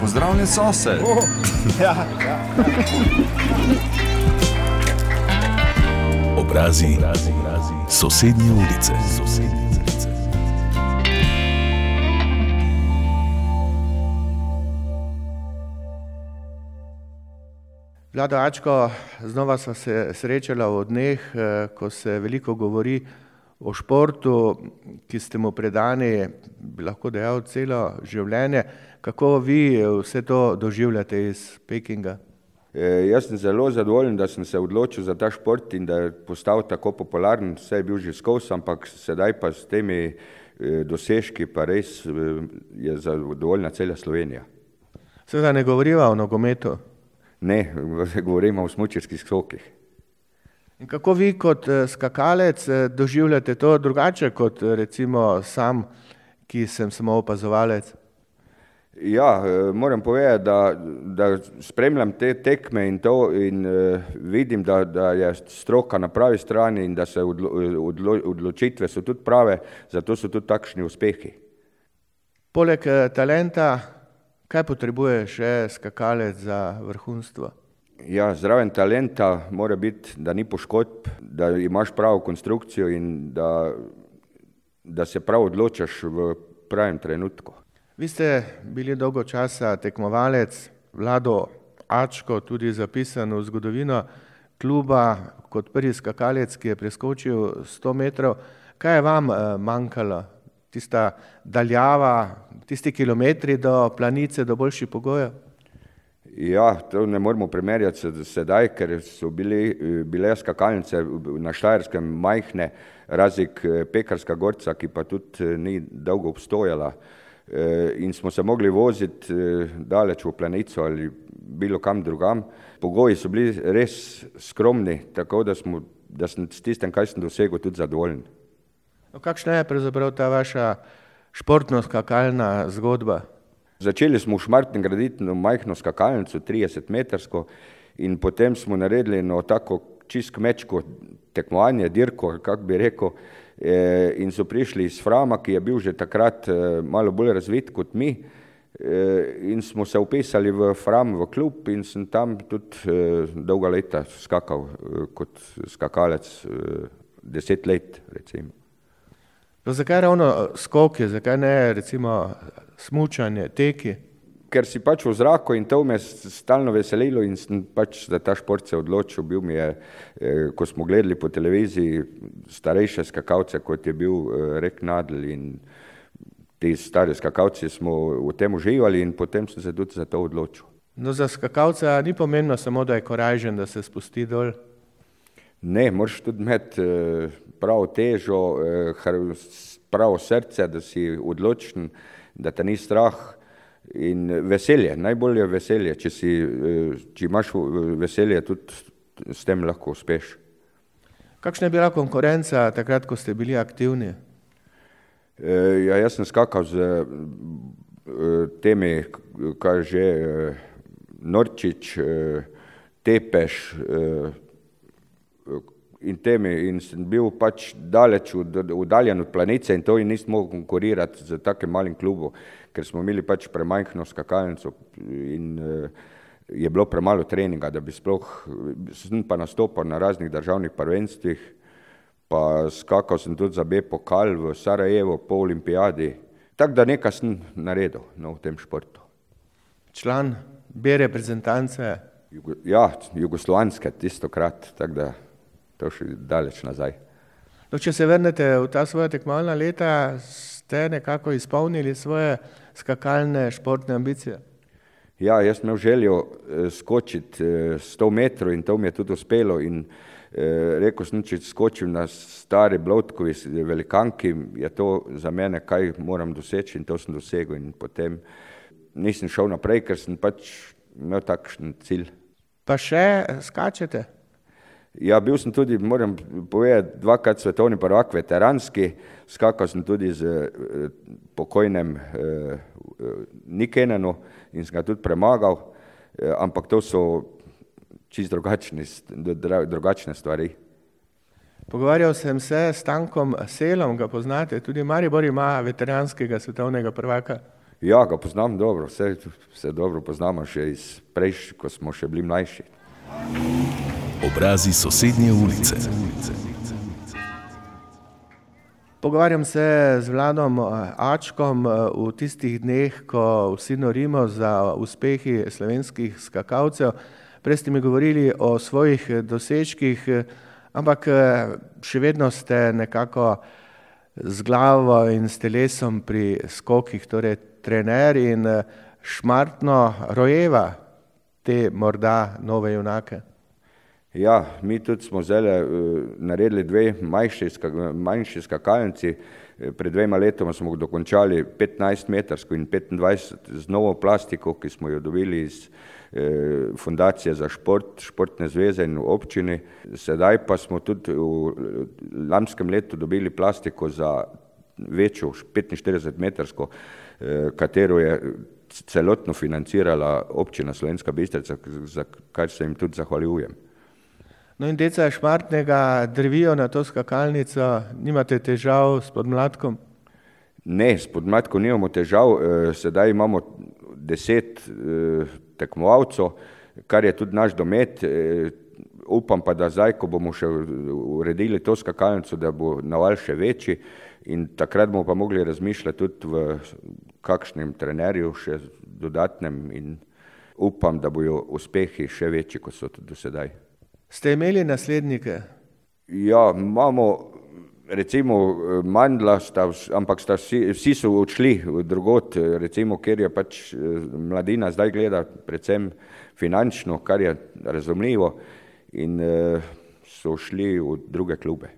Pozdravljen sosed. Oh, ja, ja. Obrazi, obrazi, obrazi. Sosednje ulice. Sosednje ulice. Vlado Ačko, znova smo se srečala v dneh, eh, ko se veliko govori o športu, ki ste mu predani, bi lahko dejal, celo življenje. Kako vi vse to doživljate iz Pekinga? E, jaz sem zelo zadovoljen, da sem se odločil za ta šport in da je postal tako popularen. Vse je bil že skos, ampak sedaj pa s temi e, dosežki pa res e, je zadovoljna cela Slovenija. Seveda ne govoriva o nogometu. Ne, govorimo o smučarskih skokih. In kako vi kot skakalec doživljate to drugače kot recimo sam, ki sem samo opazovalec? Ja, moram povedati, da, da spremljam te tekme in to in uh, vidim, da, da je stroka na pravi strani in da se odlo, odlo, odločitve so tudi prave, zato so tudi takšni uspehi. Poleg talenta, kaj potrebuje še skakalec za vrhunstvo? Ja, zraven talenta mora biti, da ni poškodb, da imaš pravo konstrukcijo in da, da se prav odločaš v pravem trenutku. Vi ste bili dolgo časa tekmovalec, Vlado Ačko, tudi zapisan v zgodovino kluba kot prvi skakalec, ki je preskočil 100 metrov. Kaj je vam manjkalo? Tista daljava, tisti kilometri do planice, do boljših pogojev? Ja, to ne moremo primerjati sedaj, ker so bili, bile skakalnice na Štajerskem majhne, razik Pekarska gorca, ki pa tudi ni dolgo obstojala in smo se mogli voziti daleč v planico ali bilo kam drugam. Pogoji so bili res skromni, tako da, smo, da sem s tistem, kaj sem dosegel, tudi zadovoljen. No, kakšna je pravzaprav ta vaša športno-skakalna zgodba? Začeli smo v Šmartnem graditi majhno skakalnico, 30-metrsko, in potem smo naredili eno tako čist kmečko tekmovanje, dirko, kako bi rekel, in so prišli iz Frama, ki je bil že takrat malo bolj razvit kot mi, in smo se upisali v Fram, v klub in sem tam tudi dolga leta skakal kot skakalec, deset let recimo. No, zakaj ravno skoki, zakaj ne recimo smučanje, teki? Ker si pač v zraku in to me stalno veselilo in sem pač za ta šport se odločil. Bil mi je, ko smo gledali po televiziji starejše skakalce, kot je bil Rek Nadl in ti stari skakalci smo v tem uživali in potem sem se tudi za to odločil. No, za skakalca ni pomembno samo, da je korajžen, da se spusti dol? Ne, moraš tudi imeti pravo težo, pravo srce, da si odločen, da te ni strah in veselje, najbolje veselje, če si, če imaš veselje, tudi s tem lahko uspeš. Kakšna je bila konkurenca takrat, ko ste bili aktivni? Ja, jaz sem skakal s temi, kaj že, Norčič, Tepeš in temi in sem bil pač daleč oddaljen od planice in to in nisem mogel konkurirati s takim malim klubom, ker smo imeli pač premajhno skakalnico in je bilo premalo treninga, da bi sploh, sem pa nastopal na raznih državnih prvenstvih, pa skakal sem tudi za B-pokal v Sarajevu po olimpijadi, tako da nekaj sem naredil, no, v tem športu. Član B-reprezentance? Ja, jugoslovanske tistokrat, tako da to še daleč nazaj. No, če se vrnete v ta svoja tekmovalna leta, ste nekako izpolnili svoje skakalne športne ambicije? Ja, jaz sem imel željo skočiti sto metrov in to mi je tudi uspelo in rekel sem, če skočim na stari Bloudkovi velikanki, je to za mene, kaj moram doseči in to sem dosegel in potem nisem šel naprej, ker sem pač imel takšen cilj. Pa še skačete? Ja, bil sem tudi, moram povedati, dvakrat svetovni prvak veteranski, skakal sem tudi s pokojnim Nikenenu in sem ga tudi premagal, ampak to so čisto drugačni, drugačne stvari. Pogovarjal sem se s Stankom Selom, ga poznate, tudi Maribor ima veteranskega svetovnega prvaka. Ja, ga poznam dobro, vse, vse dobro poznamo še iz prejšnjih, ko smo še bili mlajši. Obrazi sosednje ulice. Pogovarjam se z Vladom Ačkom v tistih dneh, ko vsi norimo za uspehi slovenskih skakalcev. Prej ste mi govorili o svojih dosežkih, ampak še vedno ste nekako z glavo in s telesom pri skokih, torej trener in eh, šmartno rojeva te morda nove junake? Ja, mi tudi smo zdaj uh, naredili dve manjši, manjši skakalnici. Eh, pred dvema letoma smo dokončali 15 metrsko in 25 z novo plastiko, ki smo jo dobili iz eh, Fundacije za šport, Športne zveze in občini. Sedaj pa smo tudi v lanskem letu dobili plastiko za večjo, 45 metrsko, eh, katero je celotno financirala občina Slovenska Bistrica, za kar se jim tudi zahvaljujem. No in deca šmartnega drvijo na to skakalnico, nimate težav s podmladkom? Ne, s podmladkom nimamo težav, eh, sedaj imamo deset eh, tekmovalcev, kar je tudi naš domet. Upam pa, da zdaj, ko bomo še uredili to skakalnico, da bo naval še večji, in takrat bomo pa mogli razmišljati tudi v kakšnem trenerju še dodatnem in upam, da bojo uspehi še večji, kot so tudi do sedaj. Ste imeli naslednike? Ja, imamo recimo Mandla, sta, ampak sta vsi, vsi so odšli drugot, recimo, ker je pač mladina zdaj gleda predvsem finančno, kar je razumljivo in so šli v druge klube.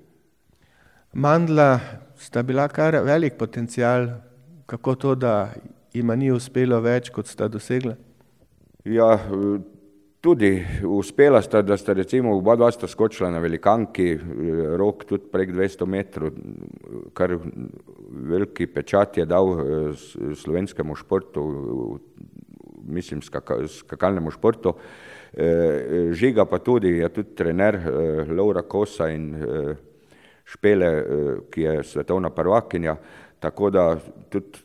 Mandla sta bila kar velik potencial, kako to, da jima ni uspelo več, kot sta dosegla? Ja, tudi uspela sta, da sta recimo oba dva sta skočila na velikanki, rok tudi prek 200 metrov, kar veliki pečat je dal slovenskemu športu, mislim skakalnemu športu. Žiga pa tudi, je tudi trener Laura Kosa in Špele, eh, ki je svetovna prvakinja, tako da tudi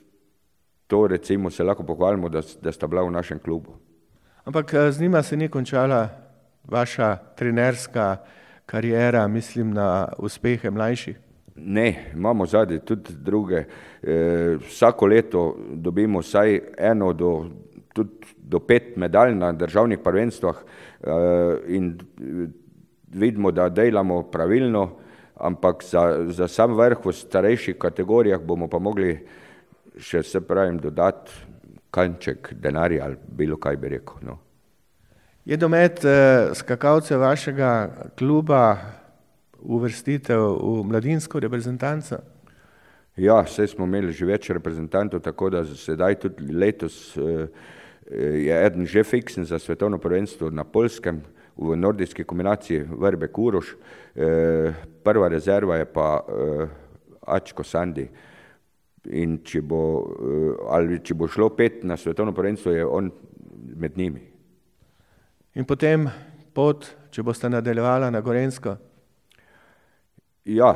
to recimo se lahko pohvalimo, da, da sta bila v našem klubu. Ampak eh, z njima se ni končala vaša trenerska karijera, mislim na uspehe mlajših? Ne, imamo zadnje tudi druge. E, vsako leto dobimo vsaj eno do, tudi do pet medalj na državnih prvenstvah e, in vidimo, da delamo pravilno ampak za, za sam vrh v starejših kategorijah bomo pa mogli še se pravim dodati kanček denarja ali bilo kaj bi rekel. No. Je domet eh, skakalce vašega kluba uvrstitev v mladinsko reprezentanco? Ja, vse smo imeli že več reprezentantov, tako da sedaj tudi letos eh, je eden že fiksen za svetovno prvenstvo na Polskem, v nordijski kombinaciji Vrbe Kuroš, eh, prva rezerva je pa eh, Ačko Sandi. In če bo, eh, ali če bo šlo pet na svetovno prvenstvo, je on med njimi. In potem pot, če boste nadaljevala na Gorensko? Ja,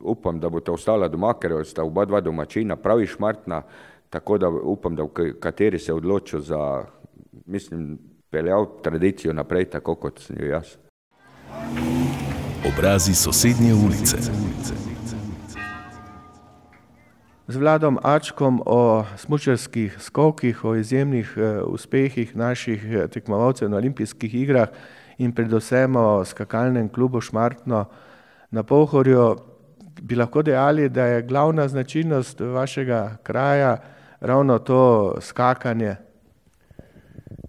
upam, da bo to ostala doma, ker sta oba dva domačina pravi šmartna, tako da upam, da v kateri se odločijo za, mislim, peljal tradicijo naprej, tako kot sem jo jaz. Obrazi sosednje ulice. Z vladom Ačkom o smučarskih skokih, o izjemnih uh, uspehih naših eh, tekmovalcev na olimpijskih igrah in predvsem o skakalnem klubu Šmartno na Pohorju, bi lahko dejali, da je glavna značilnost vašega kraja ravno to skakanje.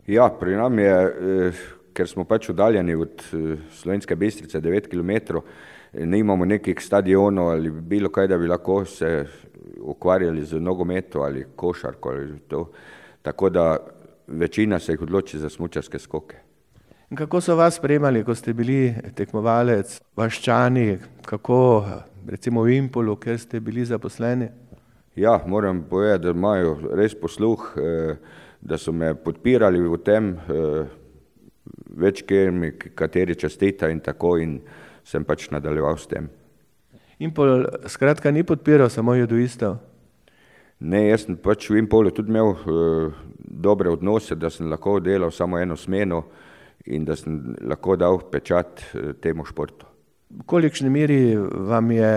Ja, pri nam je, eh, ker smo pač oddaljeni od eh, Slovenske bistrice 9 km, nimamo nekih stadionov ali bilo kaj, da bi lahko se ukvarjali z nogometom ali košarko ali to. Tako da večina se jih odloči za smučarske skoke. In kako so vas spremljali, ko ste bili tekmovalec, vaščani, kako recimo v Impolu, ker ste bili zaposleni? Ja, moram povedati, da imajo res posluh. Eh, da so me podpirali v tem, eh, več kjer, kateri častita in tako in sem pač nadaljeval s tem. In pol skratka ni podpiral samo judoistov? Ne, jaz sem pač v Impolu tudi imel uh, dobre odnose, da sem lahko delal samo eno smeno in da sem lahko dal pečat uh, temu športu. V kolikšni meri vam je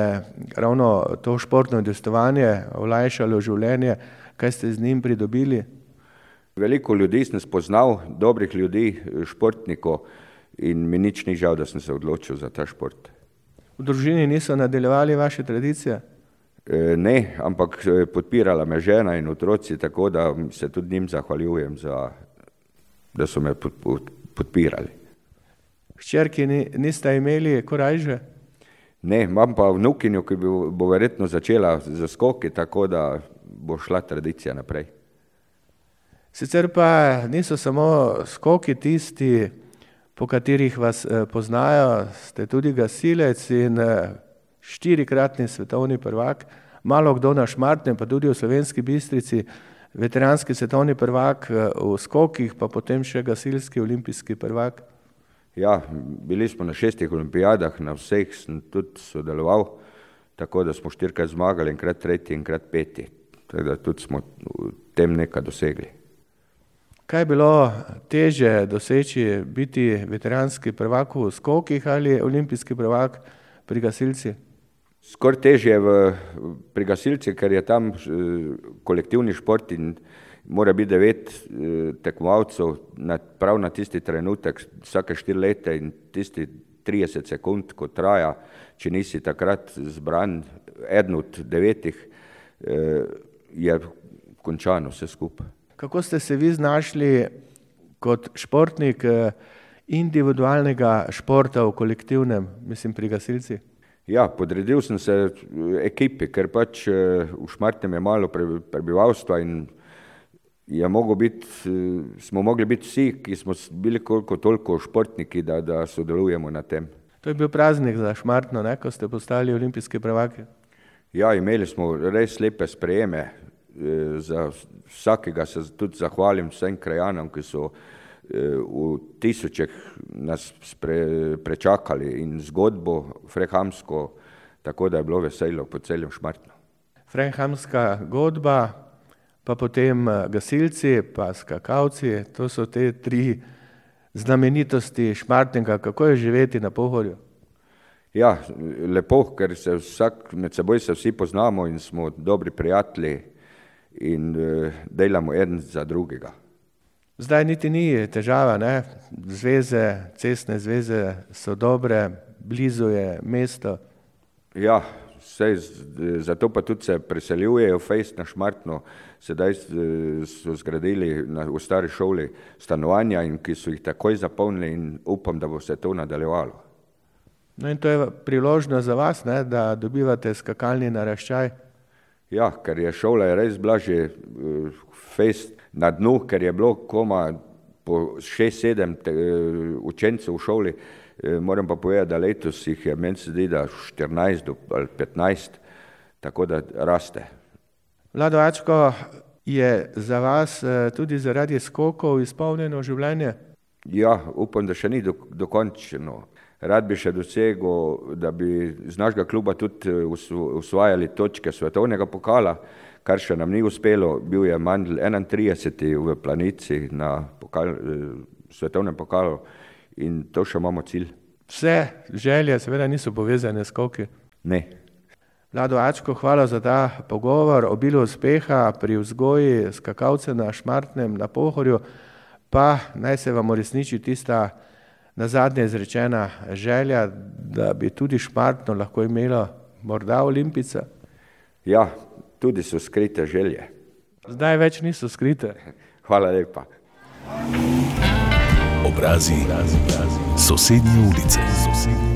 ravno to športno udestovanje olajšalo življenje, kaj ste z njim pridobili? Veliko ljudi sem spoznal, dobrih ljudi, športnikov in mi nič ni žal, da sem se odločil za ta šport. V družini niso nadaljevali vaše tradicije? E, ne, ampak e, podpirala me žena in otroci, tako da se tudi njim zahvaljujem, za, da so me pod, pod, podpirali. Hčerki ni, niste imeli korajže? Ne, imam pa vnukinjo, ki bo, bo verjetno začela z skoki, tako da bo šla tradicija naprej. Sicer pa niso samo skoki tisti, po katerih vas eh, poznajo, ste tudi gasilec in eh, štirikratni svetovni prvak, malo kdo na Šmartnem, pa tudi v Slovenski Bistrici, veteranski svetovni prvak eh, v skokih, pa potem še gasilski olimpijski prvak. Ja, bili smo na šestih olimpijadah, na vseh sem tudi sodeloval, tako da smo štirikrat zmagali, enkrat tretji, enkrat peti. Tako da tudi smo v tem nekaj dosegli. Kaj je bilo teže doseči, biti veteranski prvak v skokih ali olimpijski prvak pri gasilci? Skoraj težje je pri gasilci, ker je tam kolektivni šport in mora biti devet eh, tekmovalcev na, prav na tisti trenutek, vsake štiri leta in tisti 30 sekund, ko traja, če nisi takrat zbran, eden od devetih, eh, je končano vse skupaj. Kako ste se vi znašli kot športnik eh, individualnega športa v kolektivnem, mislim pri gasilci? Ja, podredil sem se ekipi, ker pač v Šmartnem je malo prebivalstva in je mogel biti, smo mogli biti vsi, ki smo bili koliko toliko športniki, da, da sodelujemo na tem. To je bil praznik za Šmartno, ne, ko ste postali olimpijski prvaki. Ja, imeli smo res lepe sprejeme. E, za vsakega se tudi zahvalim vsem krajanom, ki so e, v tisočeh nas pre, prečakali in zgodbo frehamsko, tako da je bilo veselo po celem Šmartnu. Frehamska godba, pa potem eh, gasilci, pa skakavci, to so te tri znamenitosti Šmartnega, kako je živeti na pohorju. Ja, lepo, ker se vsak, med seboj se vsi poznamo in smo dobri prijatelji in uh, delamo en za drugega. Zdaj niti ni težava, ne? zveze, cestne zveze so dobre, blizu je mesto. Ja, Sej, zato pa tudi se preseljujejo fejst na Šmartno, sedaj so zgradili na, v stari šoli stanovanja in ki so jih takoj zapolnili in upam, da bo se to nadaljevalo. No in to je priložnost za vas, ne, da dobivate skakalni naraščaj. Ja, ker je šola je res blaže fejst na dnu, ker je bilo koma po šest, sedem učencev v šoli, Eh, moram pa povedati, da letos jih je meni zdi, da 14 ali 15, tako da raste. Vlado Ačko, je za vas tudi zaradi skokov izpolnjeno življenje? Ja, upam, da še ni do, dokončeno. Rad bi še dosegel, da bi z našega kluba tudi eh, usvajali točke svetovnega pokala, kar še nam ni uspelo. Bil je Mandl 31. v planici na pokal, svetovnem pokalu in to še imamo cilj. Vse želje seveda niso povezane s skoki. Ne. Vlado Ačko, hvala za ta pogovor, obilo uspeha pri vzgoji skakalce na Šmartnem, na Pohorju, pa naj se vam uresniči tista na zadnje izrečena želja, da bi tudi Šmartno lahko imelo morda olimpica. Ja, tudi so skrite želje. Zdaj več niso skrite. Hvala lepa. Obrazi, obrazi, obrazi. sosednje ulice. Sosednje ulice.